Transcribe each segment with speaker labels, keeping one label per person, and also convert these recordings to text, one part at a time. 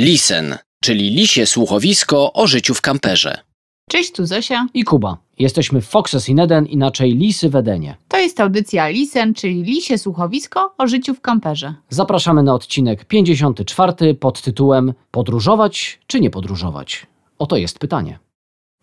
Speaker 1: Lisen, czyli lisie słuchowisko o życiu w kamperze.
Speaker 2: Cześć, tu Zosia.
Speaker 3: I Kuba. Jesteśmy w Foxes in Eden, inaczej Lisy w Edenie.
Speaker 2: To jest audycja Lisen, czyli lisie słuchowisko o życiu w kamperze.
Speaker 3: Zapraszamy na odcinek 54 pod tytułem Podróżować czy nie podróżować? Oto jest pytanie.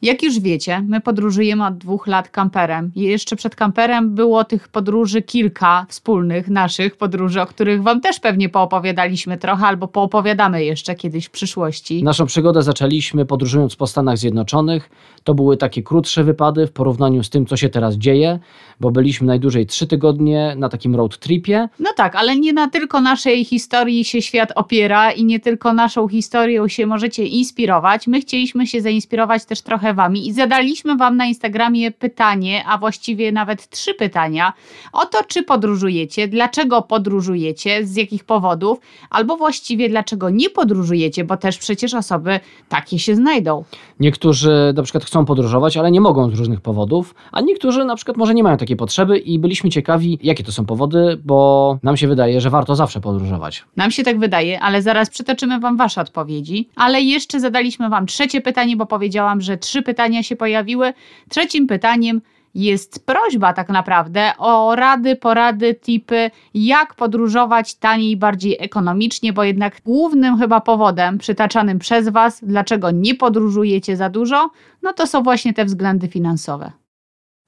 Speaker 2: Jak już wiecie, my podróżujemy od dwóch lat kamperem. I jeszcze przed kamperem było tych podróży kilka wspólnych naszych podróży, o których Wam też pewnie poopowiadaliśmy trochę, albo poopowiadamy jeszcze kiedyś w przyszłości.
Speaker 3: Naszą przygodę zaczęliśmy podróżując po Stanach Zjednoczonych. To były takie krótsze wypady w porównaniu z tym, co się teraz dzieje, bo byliśmy najdłużej trzy tygodnie na takim road tripie.
Speaker 2: No tak, ale nie na tylko naszej historii się świat opiera i nie tylko naszą historią się możecie inspirować. My chcieliśmy się zainspirować też trochę Wami i zadaliśmy Wam na Instagramie pytanie, a właściwie nawet trzy pytania o to, czy podróżujecie, dlaczego podróżujecie, z jakich powodów, albo właściwie dlaczego nie podróżujecie, bo też przecież osoby takie się znajdą.
Speaker 3: Niektórzy na przykład chcą podróżować, ale nie mogą z różnych powodów, a niektórzy na przykład może nie mają takiej potrzeby i byliśmy ciekawi, jakie to są powody, bo nam się wydaje, że warto zawsze podróżować.
Speaker 2: Nam się tak wydaje, ale zaraz przytoczymy Wam Wasze odpowiedzi. Ale jeszcze zadaliśmy Wam trzecie pytanie, bo powiedziałam, że trzy pytania się pojawiły. Trzecim pytaniem jest prośba tak naprawdę o rady, porady, tipy, jak podróżować taniej, bardziej ekonomicznie, bo jednak głównym chyba powodem przytaczanym przez Was, dlaczego nie podróżujecie za dużo, no to są właśnie te względy finansowe.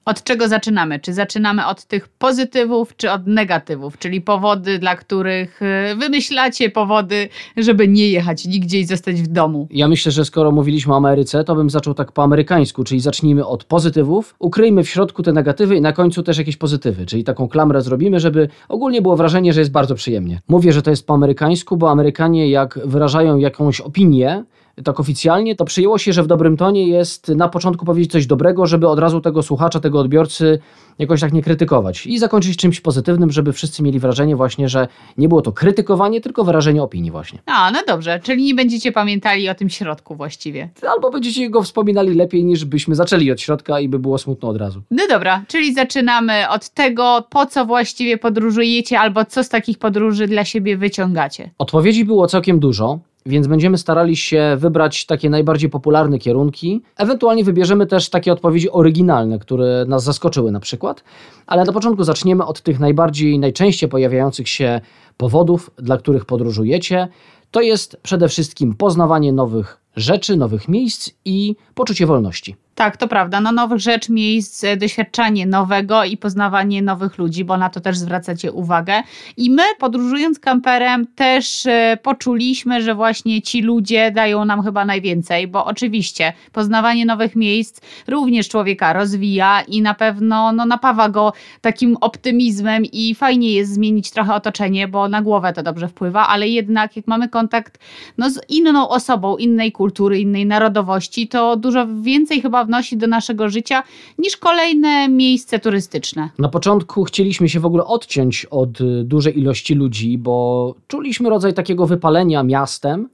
Speaker 2: Od czego zaczynamy? Czy zaczynamy od tych pozytywów, czy od negatywów? Czyli powody, dla których y, wymyślacie powody, żeby nie jechać nigdzie i zostać w domu.
Speaker 3: Ja myślę, że skoro mówiliśmy o Ameryce, to bym zaczął tak po amerykańsku, czyli zacznijmy od pozytywów, ukryjmy w środku te negatywy i na końcu też jakieś pozytywy, czyli taką klamrę zrobimy, żeby ogólnie było wrażenie, że jest bardzo przyjemnie. Mówię, że to jest po amerykańsku, bo Amerykanie jak wyrażają jakąś opinię, tak oficjalnie, to przyjęło się, że w dobrym tonie jest na początku powiedzieć coś dobrego, żeby od razu tego słuchacza, tego odbiorcy jakoś tak nie krytykować i zakończyć czymś pozytywnym, żeby wszyscy mieli wrażenie właśnie, że nie było to krytykowanie, tylko wyrażenie opinii właśnie.
Speaker 2: A, no dobrze, czyli nie będziecie pamiętali o tym środku właściwie.
Speaker 3: Albo będziecie go wspominali lepiej niż byśmy zaczęli od środka i by było smutno od razu.
Speaker 2: No dobra, czyli zaczynamy od tego, po co właściwie podróżujecie albo co z takich podróży dla siebie wyciągacie.
Speaker 3: Odpowiedzi było całkiem dużo. Więc będziemy starali się wybrać takie najbardziej popularne kierunki. Ewentualnie wybierzemy też takie odpowiedzi oryginalne, które nas zaskoczyły na przykład. Ale na początku zaczniemy od tych najbardziej, najczęściej pojawiających się powodów, dla których podróżujecie. To jest przede wszystkim poznawanie nowych rzeczy, nowych miejsc i poczucie wolności.
Speaker 2: Tak, to prawda. No nowych rzeczy, miejsc, e, doświadczanie nowego i poznawanie nowych ludzi, bo na to też zwracacie uwagę. I my, podróżując kamperem, też e, poczuliśmy, że właśnie ci ludzie dają nam chyba najwięcej, bo oczywiście poznawanie nowych miejsc również człowieka rozwija i na pewno no, napawa go takim optymizmem i fajnie jest zmienić trochę otoczenie, bo na głowę to dobrze wpływa, ale jednak jak mamy kontakt no, z inną osobą, innej kultury, innej narodowości, to dużo więcej chyba wnosi do naszego życia niż kolejne miejsce turystyczne.
Speaker 3: Na początku chcieliśmy się w ogóle odciąć od y, dużej ilości ludzi, bo czuliśmy rodzaj takiego wypalenia miastem.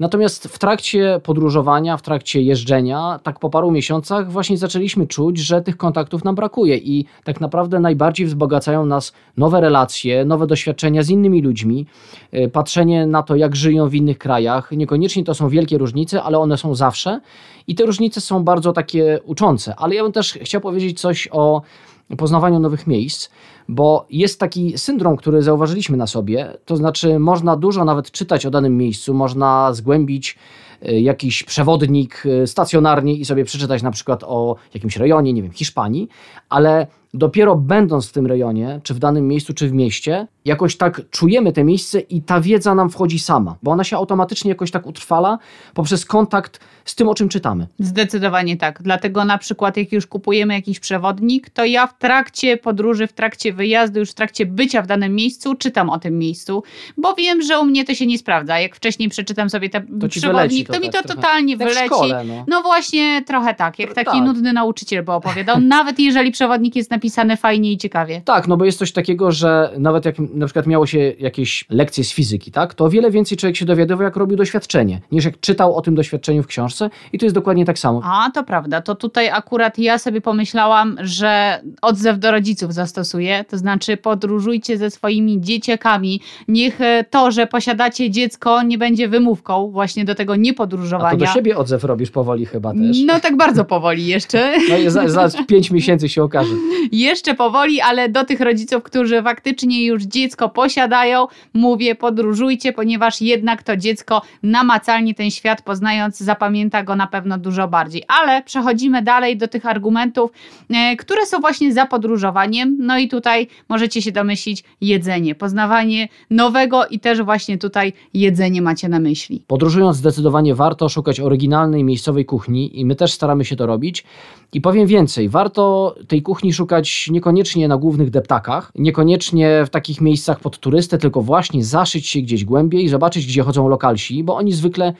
Speaker 3: Natomiast w trakcie podróżowania, w trakcie jeżdżenia, tak po paru miesiącach, właśnie zaczęliśmy czuć, że tych kontaktów nam brakuje i tak naprawdę najbardziej wzbogacają nas nowe relacje, nowe doświadczenia z innymi ludźmi, y, patrzenie na to, jak żyją w innych krajach. Niekoniecznie to są wielkie różnice, ale one są zawsze i te różnice są bardzo takie uczące. Ale ja bym też chciał powiedzieć coś o poznawaniu nowych miejsc, bo jest taki syndrom, który zauważyliśmy na sobie, to znaczy można dużo nawet czytać o danym miejscu, można zgłębić y, jakiś przewodnik y, stacjonarnie i sobie przeczytać na przykład o jakimś rejonie, nie wiem, Hiszpanii, ale dopiero będąc w tym rejonie, czy w danym miejscu, czy w mieście, jakoś tak czujemy te miejsce i ta wiedza nam wchodzi sama, bo ona się automatycznie jakoś tak utrwala poprzez kontakt z tym, o czym czytamy.
Speaker 2: Zdecydowanie tak. Dlatego na przykład, jak już kupujemy jakiś przewodnik, to ja w trakcie podróży, w trakcie wyjazdu, już w trakcie bycia w danym miejscu, czytam o tym miejscu, bo wiem, że u mnie to się nie sprawdza. Jak wcześniej przeczytam sobie ten
Speaker 3: To
Speaker 2: przewodnik, to,
Speaker 3: to
Speaker 2: mi to
Speaker 3: tak trochę.
Speaker 2: totalnie
Speaker 3: Jak w
Speaker 2: wyleci.
Speaker 3: szkole, no.
Speaker 2: No właśnie, trochę tak, jak taki
Speaker 3: tak.
Speaker 2: nudny nauczyciel by opowiadał. Nawet jeżeli przewodnik jest napisany napisane fajnie i ciekawie.
Speaker 3: Tak, no bo jest coś takiego, że nawet jak na przykład miało się jakieś lekcje z fizyki, tak, to o wiele więcej człowiek się dowiadywał, jak robił doświadczenie, niż jak czytał o tym doświadczeniu w książce i to jest dokładnie tak samo.
Speaker 2: A, to prawda. To tutaj akurat ja sobie pomyślałam, że odzew do rodziców zastosuję, to znaczy podróżujcie ze swoimi dzieciakami. Niech e, to, że posiadacie dziecko nie będzie wymówką właśnie do tego
Speaker 3: A to
Speaker 2: niepodróżowania.
Speaker 3: do siebie odzew robisz powoli chyba też.
Speaker 2: No tak bardzo powoli jeszcze.
Speaker 3: No za pięć miesięcy się okaże.
Speaker 2: Jeszcze powoli, ale do tych rodziców, którzy faktycznie już dziecko posiadają, mówię, podróżujcie, ponieważ jednak to dziecko namacalnie ten świat poznając, zapamięta go na pewno dużo bardziej. Ale przechodzimy dalej do tych argumentów, e, które są właśnie za podróżowaniem. No i tutaj możecie się domyślić jedzenie, poznawanie nowego i też właśnie tutaj jedzenie macie na myśli.
Speaker 3: Podróżując zdecydowanie warto szukać oryginalnej miejscowej kuchni i my też staramy się to robić. I powiem więcej, warto tej kuchni szukać niekoniecznie na głównych deptakach, niekoniecznie w takich miejscach pod turystę, tylko właśnie zaszyć się gdzieś głębiej i zobaczyć, gdzie chodzą lokalsi, bo oni zwykle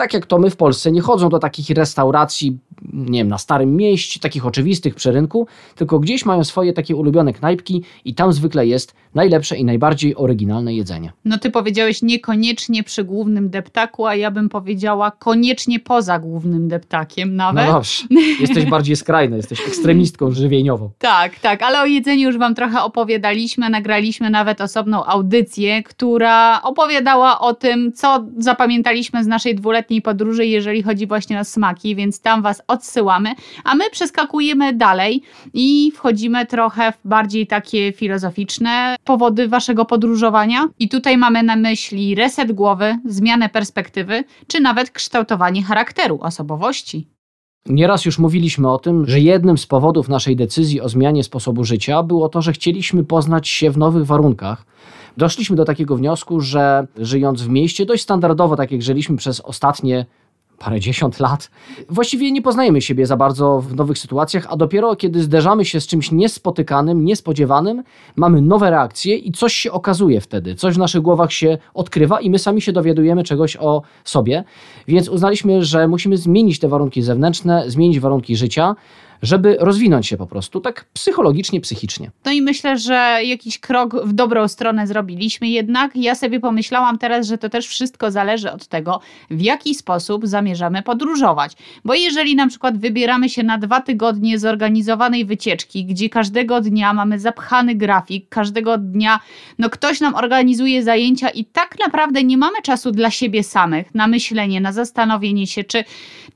Speaker 3: tak jak to my w Polsce, nie chodzą do takich restauracji, nie wiem, na Starym Mieście, takich oczywistych przy rynku, tylko gdzieś mają swoje takie ulubione knajpki i tam zwykle jest najlepsze i najbardziej oryginalne jedzenie.
Speaker 2: No ty powiedziałeś niekoniecznie przy głównym deptaku, a ja bym powiedziała koniecznie poza głównym deptakiem nawet.
Speaker 3: No dobrze, jesteś bardziej skrajna, jesteś ekstremistką żywieniową.
Speaker 2: Tak, tak, ale o jedzeniu już Wam trochę opowiadaliśmy. Nagraliśmy nawet osobną audycję, która opowiadała o tym, co zapamiętaliśmy z naszej dwuletniej podróży, jeżeli chodzi właśnie o smaki, więc tam Was odsyłamy. A my przeskakujemy dalej i wchodzimy trochę w bardziej takie filozoficzne powody Waszego podróżowania. I tutaj mamy na myśli reset głowy, zmianę perspektywy, czy nawet kształtowanie charakteru, osobowości.
Speaker 3: Nieraz już mówiliśmy o tym, że jednym z powodów naszej decyzji o zmianie sposobu życia było to, że chcieliśmy poznać się w nowych warunkach. Doszliśmy do takiego wniosku, że żyjąc w mieście dość standardowo, tak jak żyliśmy przez ostatnie parędziesiąt lat, właściwie nie poznajemy siebie za bardzo w nowych sytuacjach, a dopiero kiedy zderzamy się z czymś niespotykanym, niespodziewanym, mamy nowe reakcje i coś się okazuje wtedy, coś w naszych głowach się odkrywa i my sami się dowiadujemy czegoś o sobie. Więc uznaliśmy, że musimy zmienić te warunki zewnętrzne, zmienić warunki życia, żeby rozwinąć się po prostu, tak psychologicznie, psychicznie.
Speaker 2: No i myślę, że jakiś krok w dobrą stronę zrobiliśmy jednak. Ja sobie pomyślałam teraz, że to też wszystko zależy od tego, w jaki sposób zamierzamy podróżować. Bo jeżeli na przykład wybieramy się na dwa tygodnie zorganizowanej wycieczki, gdzie każdego dnia mamy zapchany grafik, każdego dnia no ktoś nam organizuje zajęcia i tak naprawdę nie mamy czasu dla siebie samych, na myślenie, na zastanowienie się, czy,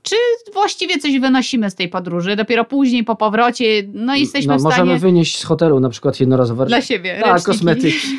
Speaker 2: czy właściwie coś wynosimy z tej podróży. Dopiero później po powrocie, no jesteśmy
Speaker 3: no,
Speaker 2: w stanie...
Speaker 3: Możemy wynieść z hotelu na przykład jednorazowe
Speaker 2: Dla siebie.
Speaker 3: Tak, kosmetyki.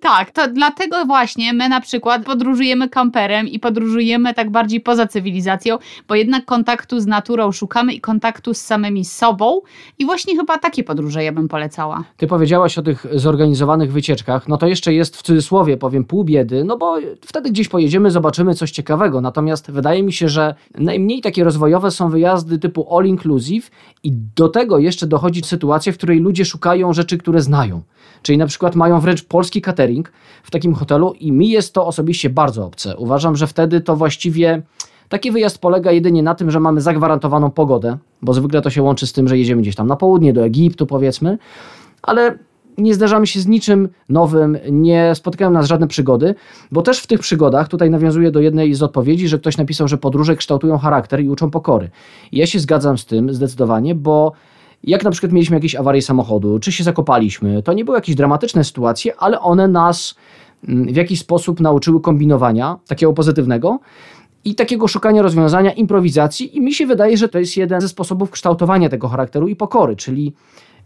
Speaker 2: tak, to dlatego właśnie my na przykład podróżujemy kamperem i podróżujemy tak bardziej poza cywilizacją, bo jednak kontaktu z naturą szukamy i kontaktu z samymi sobą i właśnie chyba takie podróże ja bym polecała.
Speaker 3: Ty powiedziałaś o tych zorganizowanych wycieczkach, no to jeszcze jest w cudzysłowie, powiem, pół biedy, no bo wtedy gdzieś pojedziemy, zobaczymy coś ciekawego. Natomiast wydaje mi się, że najmniej takie rozwojowe są wyjazdy typu all inclusive i do tego jeszcze dochodzi sytuacja, w której ludzie szukają rzeczy, które znają. Czyli na przykład mają wręcz polski catering w takim hotelu i mi jest to osobiście bardzo obce. Uważam, że wtedy to właściwie taki wyjazd polega jedynie na tym, że mamy zagwarantowaną pogodę, bo zwykle to się łączy z tym, że jedziemy gdzieś tam na południe, do Egiptu powiedzmy, ale nie zderzamy się z niczym nowym, nie spotykają nas żadne przygody, bo też w tych przygodach, tutaj nawiązuję do jednej z odpowiedzi, że ktoś napisał, że podróże kształtują charakter i uczą pokory. I ja się zgadzam z tym zdecydowanie, bo jak na przykład mieliśmy jakieś awarie samochodu, czy się zakopaliśmy, to nie były jakieś dramatyczne sytuacje, ale one nas mm, w jakiś sposób nauczyły kombinowania, takiego pozytywnego, i takiego szukania rozwiązania, improwizacji, i mi się wydaje, że to jest jeden ze sposobów kształtowania tego charakteru i pokory, czyli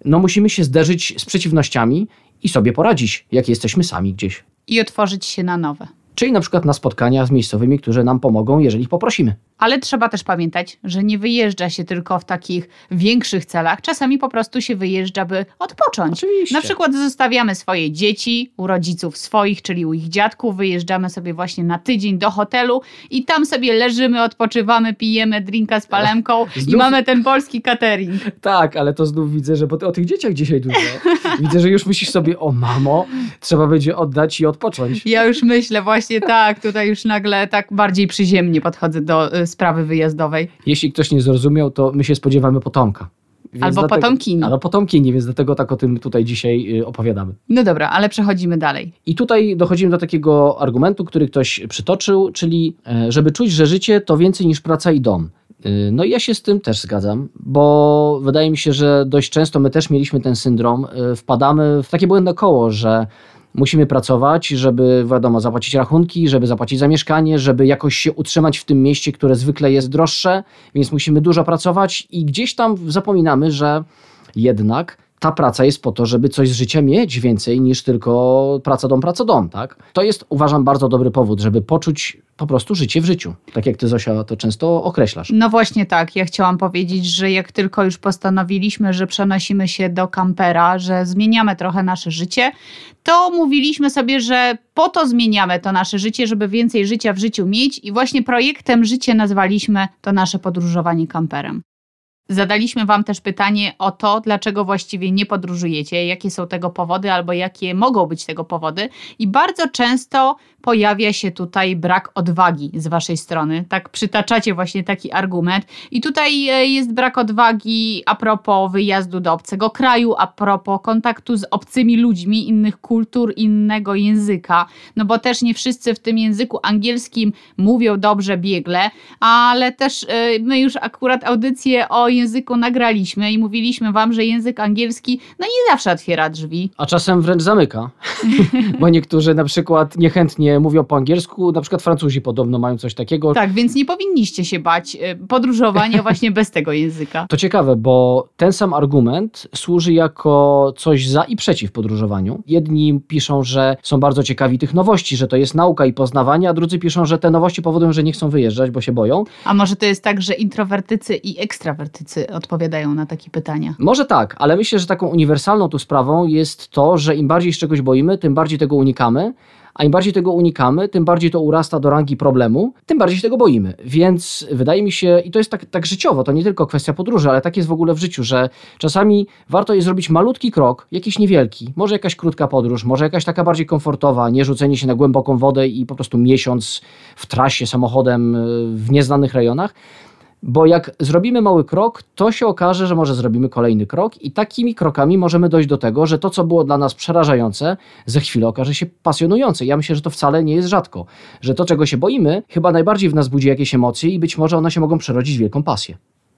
Speaker 3: no musimy się zderzyć z przeciwnościami i sobie poradzić, jak jesteśmy sami gdzieś.
Speaker 2: I otworzyć się na nowe.
Speaker 3: Czyli na przykład na spotkania z miejscowymi, którzy nam pomogą, jeżeli ich poprosimy.
Speaker 2: Ale trzeba też pamiętać, że nie wyjeżdża się tylko w takich większych celach. Czasami po prostu się wyjeżdża, by odpocząć.
Speaker 3: Oczywiście.
Speaker 2: Na przykład zostawiamy swoje dzieci u rodziców swoich, czyli u ich dziadków, wyjeżdżamy sobie właśnie na tydzień do hotelu i tam sobie leżymy, odpoczywamy, pijemy drinka z palemką i
Speaker 3: Znów-
Speaker 2: mamy ten polski catering.
Speaker 3: Tak, ale to znów widzę, że bo ty o tych dzieciach dzisiaj dużo. widzę, że już myślisz sobie, o mamo, trzeba będzie oddać i odpocząć.
Speaker 2: Ja już myślę właśnie tak, tutaj już nagle tak bardziej przyziemnie podchodzę do y, sprawy wyjazdowej.
Speaker 3: Jeśli ktoś nie zrozumiał, to my się spodziewamy potomka. Więc
Speaker 2: Albo
Speaker 3: dlatego-
Speaker 2: potomkini.
Speaker 3: Albo potomkini, więc dlatego tak o tym tutaj dzisiaj y, opowiadamy.
Speaker 2: No dobra, ale przechodzimy dalej.
Speaker 3: I tutaj dochodzimy do takiego argumentu, który ktoś przytoczył, czyli e, żeby czuć, że życie to więcej niż praca i dom. Y, No i ja się z tym też zgadzam, bo wydaje mi się, że dość często my też mieliśmy ten syndrom, y, wpadamy w takie błędne koło, że musimy pracować, żeby wiadomo, zapłacić rachunki, żeby zapłacić za mieszkanie, żeby jakoś się utrzymać w tym mieście, które zwykle jest droższe, więc musimy dużo pracować i gdzieś tam zapominamy, że jednak ta praca jest po to, żeby coś z życia mieć więcej niż tylko praca dom, praca dom, tak? To jest uważam bardzo dobry powód, żeby poczuć po prostu życie w życiu. Tak jak ty Zosia to często określasz.
Speaker 2: No właśnie tak, ja chciałam powiedzieć, że jak tylko już postanowiliśmy, że przenosimy się do kampera, że zmieniamy trochę nasze życie, to mówiliśmy sobie, że po to zmieniamy to nasze życie, żeby więcej życia w życiu mieć i właśnie projektem życie nazwaliśmy to nasze podróżowanie kamperem. Zadaliśmy Wam też pytanie o to, dlaczego właściwie nie podróżujecie, jakie są tego powody albo jakie mogą być tego powody. I bardzo często pojawia się tutaj brak odwagi z Waszej strony. Tak przytaczacie właśnie taki argument. I tutaj e, jest brak odwagi a propos wyjazdu do obcego kraju, a propos kontaktu z obcymi ludźmi innych kultur, innego języka. No bo też nie wszyscy w tym języku angielskim mówią dobrze biegle, ale też e, my już akurat audycję o języku nagraliśmy i mówiliśmy wam, że język angielski no nie zawsze otwiera drzwi.
Speaker 3: A czasem wręcz zamyka, bo niektórzy na przykład niechętnie mówią po angielsku, na przykład Francuzi podobno mają coś takiego.
Speaker 2: Tak, więc nie powinniście się bać e, podróżowania właśnie bez tego języka.
Speaker 3: To ciekawe, bo ten sam argument służy jako coś za i przeciw podróżowaniu. Jedni piszą, że są bardzo ciekawi tych nowości, że to jest nauka i poznawanie, a drudzy piszą, że te nowości powodują, że nie chcą wyjeżdżać, bo się boją.
Speaker 2: A może to jest tak, że introwertycy i ekstrawertycy odpowiadają na takie pytania?
Speaker 3: Może tak, ale myślę, że taką uniwersalną tu sprawą jest to, że im bardziej się czegoś boimy, tym bardziej tego unikamy. A im bardziej tego unikamy, tym bardziej to urasta do rangi problemu, tym bardziej się tego boimy. Więc wydaje mi się, i to jest tak, tak życiowo, to nie tylko kwestia podróży, ale tak jest w ogóle w życiu, że czasami warto jest zrobić malutki krok, jakiś niewielki, może jakaś krótka podróż, może jakaś taka bardziej komfortowa, nie rzucenie się na głęboką wodę i po prostu miesiąc w trasie samochodem y, w nieznanych rejonach. Bo jak zrobimy mały krok, to się okaże, że może zrobimy kolejny krok, i takimi krokami możemy dojść do tego, że to, co było dla nas przerażające, za chwilę okaże się pasjonujące. Ja myślę, że to wcale nie jest rzadko. Że to, czego się boimy, chyba najbardziej w nas budzi jakieś emocje, i być może one się mogą przerodzić w wielką pasję.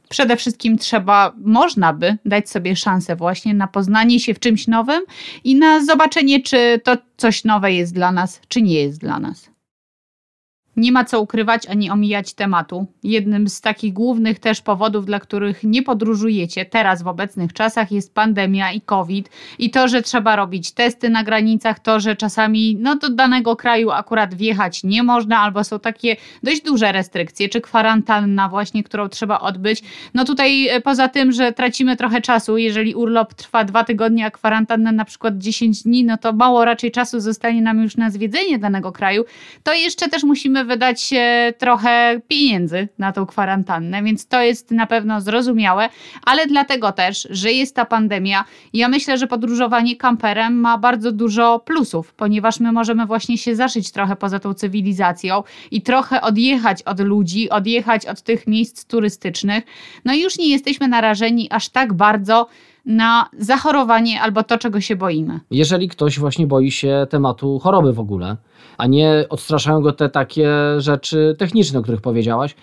Speaker 2: Przede wszystkim trzeba, można by dać sobie szansę właśnie na poznanie się w czymś nowym i na zobaczenie, czy to coś nowe jest dla nas, czy nie jest dla nas. Nie ma co ukrywać ani omijać tematu. Jednym z takich głównych też powodów, dla których nie podróżujecie teraz w obecnych czasach jest pandemia i COVID i to, że trzeba robić testy na granicach, to, że czasami no, do danego kraju akurat wjechać nie można albo są takie dość duże restrykcje, czy kwarantanna właśnie, którą trzeba odbyć. No tutaj e, poza tym, że tracimy trochę czasu, jeżeli urlop trwa dwa tygodnie, a kwarantanna na przykład 10 dni, no to mało raczej czasu zostanie nam już na zwiedzenie danego kraju, to jeszcze też musimy wydać trochę pieniędzy na tą kwarantannę, więc to jest na pewno zrozumiałe, ale dlatego też, że jest ta pandemia, ja myślę, że podróżowanie kamperem ma bardzo dużo plusów, ponieważ my możemy właśnie się zaszyć trochę poza tą cywilizacją i trochę odjechać od ludzi, odjechać od tych miejsc turystycznych. No i już nie jesteśmy narażeni aż tak bardzo na zachorowanie albo to, czego się boimy.
Speaker 3: Jeżeli ktoś właśnie boi się tematu choroby w ogóle, a nie odstraszają go te takie rzeczy techniczne, o których powiedziałaś.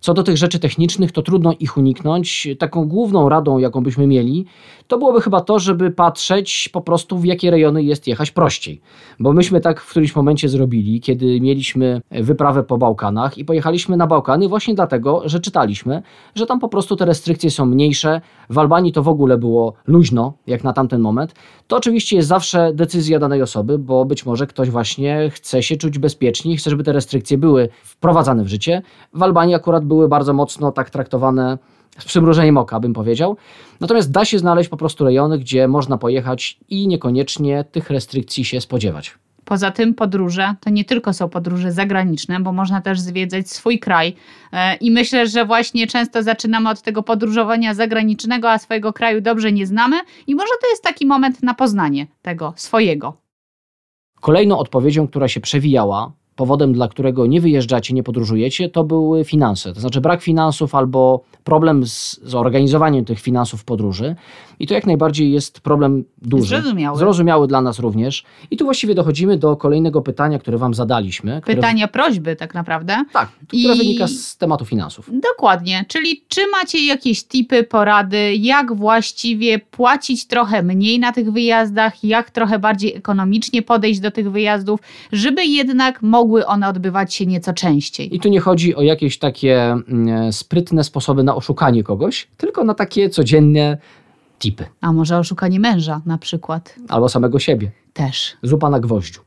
Speaker 3: Co do tych rzeczy technicznych, to trudno ich uniknąć. Taką główną radą, jaką byśmy mieli, to byłoby chyba to, żeby patrzeć po prostu w jakie rejony jest jechać prościej. Bo myśmy tak w którymś momencie zrobili, kiedy mieliśmy wyprawę po Bałkanach i pojechaliśmy na Bałkany właśnie dlatego, że czytaliśmy, że tam po prostu te restrykcje są mniejsze. W Albanii to w ogóle było luźno, jak na tamten moment. To oczywiście jest zawsze decyzja danej osoby, bo być może ktoś właśnie chce się czuć bezpiecznie, chce, żeby te restrykcje były wprowadzane w życie. W Albanii akurat były bardzo mocno tak traktowane z przymrużeniem oka, bym powiedział. Natomiast da się znaleźć po prostu rejony, gdzie można pojechać i niekoniecznie tych restrykcji się spodziewać.
Speaker 2: Poza tym podróże to nie tylko są podróże zagraniczne, bo można też zwiedzać swój kraj. E, I myślę, że właśnie często zaczynamy od tego podróżowania zagranicznego, a swojego kraju dobrze nie znamy. I może to jest taki moment na poznanie tego swojego.
Speaker 3: Kolejną odpowiedzią, która się przewijała, powodem, dla którego nie wyjeżdżacie, nie podróżujecie, to były finanse. To znaczy brak finansów albo problem z zorganizowaniem tych finansów podróży. I to jak najbardziej jest problem duży.
Speaker 2: Zrozumiały.
Speaker 3: Zrozumiały dla nas również. I tu właściwie dochodzimy do kolejnego pytania, które Wam zadaliśmy. Które,
Speaker 2: Pytania, prośby tak naprawdę.
Speaker 3: Tak, które
Speaker 2: I-
Speaker 3: wynika z tematu finansów.
Speaker 2: Dokładnie, czyli czy macie jakieś tipy, porady, jak właściwie płacić trochę mniej na tych wyjazdach, jak trochę bardziej ekonomicznie podejść do tych wyjazdów, żeby jednak mogły one odbywać się nieco częściej.
Speaker 3: I tu nie chodzi o jakieś takie mm, sprytne sposoby na oszukanie kogoś, tylko na takie codzienne tipy.
Speaker 2: A może oszukanie męża na przykład
Speaker 3: Albo samego siebie.
Speaker 2: też.
Speaker 3: Zupa na gwoździu.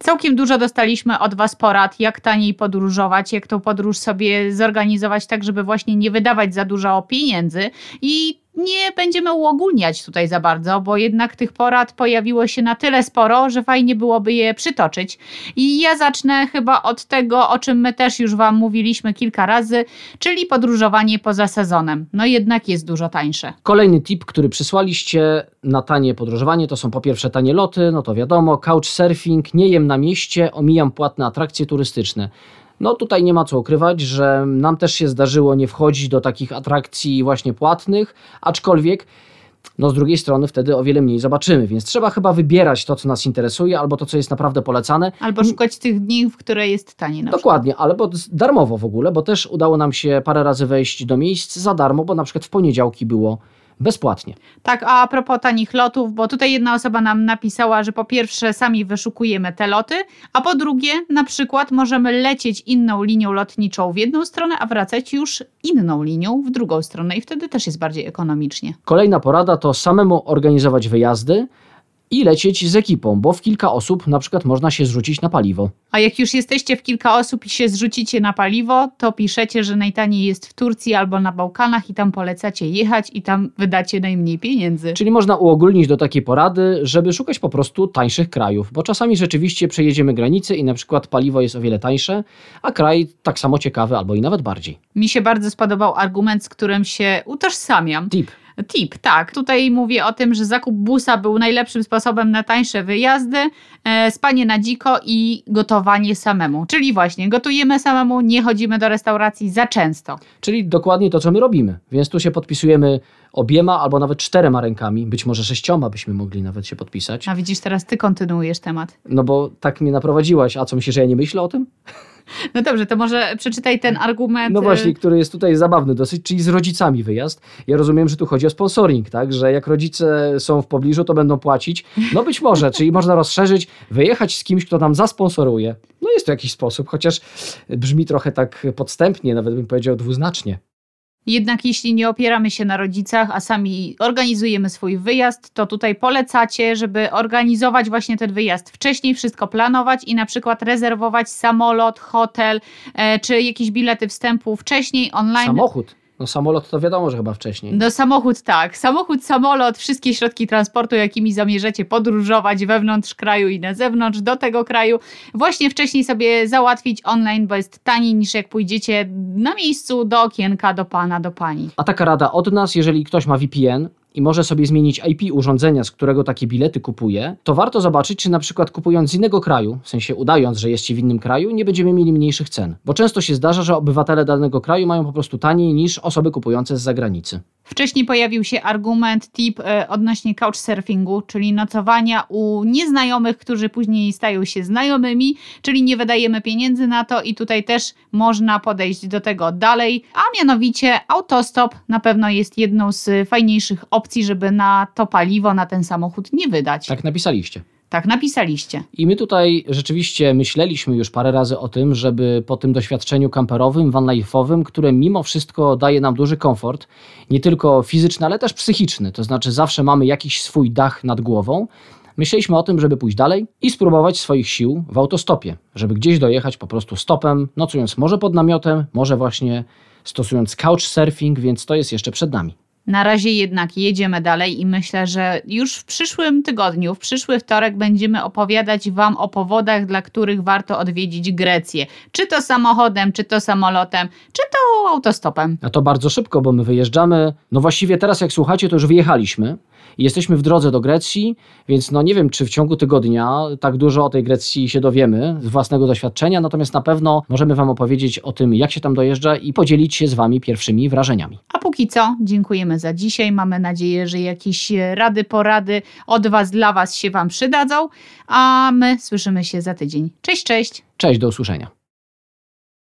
Speaker 2: Całkiem dużo dostaliśmy od Was porad, jak taniej podróżować, jak tą podróż sobie zorganizować tak, żeby właśnie nie wydawać za dużo pieniędzy i nie będziemy uogólniać tutaj za bardzo, bo jednak tych porad pojawiło się na tyle sporo, że fajnie byłoby je przytoczyć. I ja zacznę chyba od tego, o czym my też już Wam mówiliśmy kilka razy, czyli podróżowanie poza sezonem. No jednak jest dużo tańsze.
Speaker 3: Kolejny tip, który przysłaliście na tanie podróżowanie, to są po pierwsze tanie loty, no to wiadomo, couchsurfing, nie jem na mieście, omijam płatne atrakcje turystyczne. No tutaj nie ma co ukrywać, że nam też się zdarzyło nie wchodzić do takich atrakcji właśnie płatnych, aczkolwiek no z drugiej strony wtedy o wiele mniej zobaczymy, więc trzeba chyba wybierać to, co nas interesuje, albo to, co jest naprawdę polecane.
Speaker 2: Albo szukać tych dni, w które jest taniej. Przykład.
Speaker 3: Dokładnie, ale bo z- darmowo w ogóle, bo też udało nam się parę razy wejść do miejsc za darmo, bo na przykład w poniedziałki było bezpłatnie.
Speaker 2: Tak, a propos tanich lotów, bo tutaj jedna osoba nam napisała, że po pierwsze sami wyszukujemy te loty, a po drugie na przykład możemy lecieć inną linią lotniczą w jedną stronę, a wracać już inną linią w drugą stronę i wtedy też jest bardziej ekonomicznie.
Speaker 3: Kolejna porada to samemu organizować wyjazdy i lecieć z ekipą, bo w kilka osób na przykład można się zrzucić na paliwo.
Speaker 2: A jak już jesteście w kilka osób i się zrzucicie na paliwo, to piszecie, że najtaniej jest w Turcji albo na Bałkanach i tam polecacie jechać i tam wydacie najmniej pieniędzy.
Speaker 3: Czyli można uogólnić do takiej porady, żeby szukać po prostu tańszych krajów, bo czasami rzeczywiście przejedziemy granicę i na przykład paliwo jest o wiele tańsze, a kraj tak samo ciekawy albo i nawet bardziej.
Speaker 2: Mi się bardzo spodobał argument, z którym się utożsamiam.
Speaker 3: Tip.
Speaker 2: Tip, tak. Tutaj mówię o tym, że zakup busa był najlepszym sposobem na tańsze wyjazdy, e, spanie na dziko i gotowanie samemu. Czyli właśnie gotujemy samemu, nie chodzimy do restauracji za często.
Speaker 3: Czyli dokładnie to, co my robimy. Więc tu się podpisujemy obiema albo nawet czterema rękami, być może sześcioma byśmy mogli nawet się podpisać.
Speaker 2: A widzisz, teraz ty kontynuujesz temat.
Speaker 3: No bo tak mnie naprowadziłaś. A co myślisz, że ja nie myślę o tym?
Speaker 2: No dobrze, to może przeczytaj ten argument.
Speaker 3: No właśnie, który jest tutaj zabawny dosyć, czyli z rodzicami wyjazd. Ja rozumiem, że tu chodzi o sponsoring, tak? Że jak rodzice są w pobliżu, to będą płacić. No być może, czyli można rozszerzyć, wyjechać z kimś, kto nam zasponsoruje. No jest to jakiś sposób, chociaż brzmi trochę tak podstępnie, nawet bym powiedział dwuznacznie.
Speaker 2: Jednak jeśli nie opieramy się na rodzicach, a sami organizujemy swój wyjazd, to tutaj polecacie, żeby organizować właśnie ten wyjazd wcześniej, wszystko planować i na przykład rezerwować samolot, hotel e, czy jakieś bilety wstępu wcześniej online.
Speaker 3: Samochód. No samolot to wiadomo, że chyba wcześniej.
Speaker 2: No samochód tak, samochód, samolot, wszystkie środki transportu, jakimi zamierzacie podróżować wewnątrz kraju i na zewnątrz do tego kraju, właśnie wcześniej sobie załatwić online, bo jest taniej niż jak pójdziecie na miejscu do okienka, do pana, do pani.
Speaker 3: A taka rada od nas, jeżeli ktoś ma VPN i może sobie zmienić IP urządzenia, z którego takie bilety kupuje, to warto zobaczyć, czy na przykład kupując z innego kraju, w sensie udając, że jesteście w innym kraju, nie będziemy mieli mniejszych cen. Bo często się zdarza, że obywatele danego kraju mają po prostu taniej niż osoby kupujące z zagranicy.
Speaker 2: Wcześniej pojawił się argument, tip e, odnośnie couchsurfingu, czyli nocowania u nieznajomych, którzy później stają się znajomymi, czyli nie wydajemy pieniędzy na to i tutaj też można podejść do tego dalej, a mianowicie autostop na pewno jest jedną z fajniejszych opcji, żeby na to paliwo, na ten samochód nie wydać.
Speaker 3: Tak napisaliście.
Speaker 2: Tak napisaliście.
Speaker 3: I my tutaj rzeczywiście myśleliśmy już parę razy o tym, żeby po tym doświadczeniu kamperowym, vanlife'owym, które mimo wszystko daje nam duży komfort, nie tylko fizyczny, ale też psychiczny, to znaczy zawsze mamy jakiś swój dach nad głową, myśleliśmy o tym, żeby pójść dalej i spróbować swoich sił w autostopie, żeby gdzieś dojechać po prostu stopem, nocując może pod namiotem, może właśnie stosując couchsurfing, więc to jest jeszcze przed nami.
Speaker 2: Na razie jednak jedziemy dalej i myślę, że już w przyszłym tygodniu, w przyszły wtorek będziemy opowiadać Wam o powodach, dla których warto odwiedzić Grecję. Czy to samochodem, czy to samolotem, czy to autostopem.
Speaker 3: A to bardzo szybko, bo my wyjeżdżamy. No właściwie teraz, jak słuchacie, to już wyjechaliśmy. Jesteśmy w drodze do Grecji, więc no nie wiem, czy w ciągu tygodnia tak dużo o tej Grecji się dowiemy z własnego doświadczenia, natomiast na pewno możemy Wam opowiedzieć o tym, jak się tam dojeżdża i podzielić się z Wami pierwszymi wrażeniami.
Speaker 2: A póki co, dziękujemy za dzisiaj. Mamy nadzieję, że jakieś rady, porady od Was dla Was się Wam przydadzą, a my słyszymy się za tydzień. Cześć, cześć!
Speaker 3: Cześć, do usłyszenia.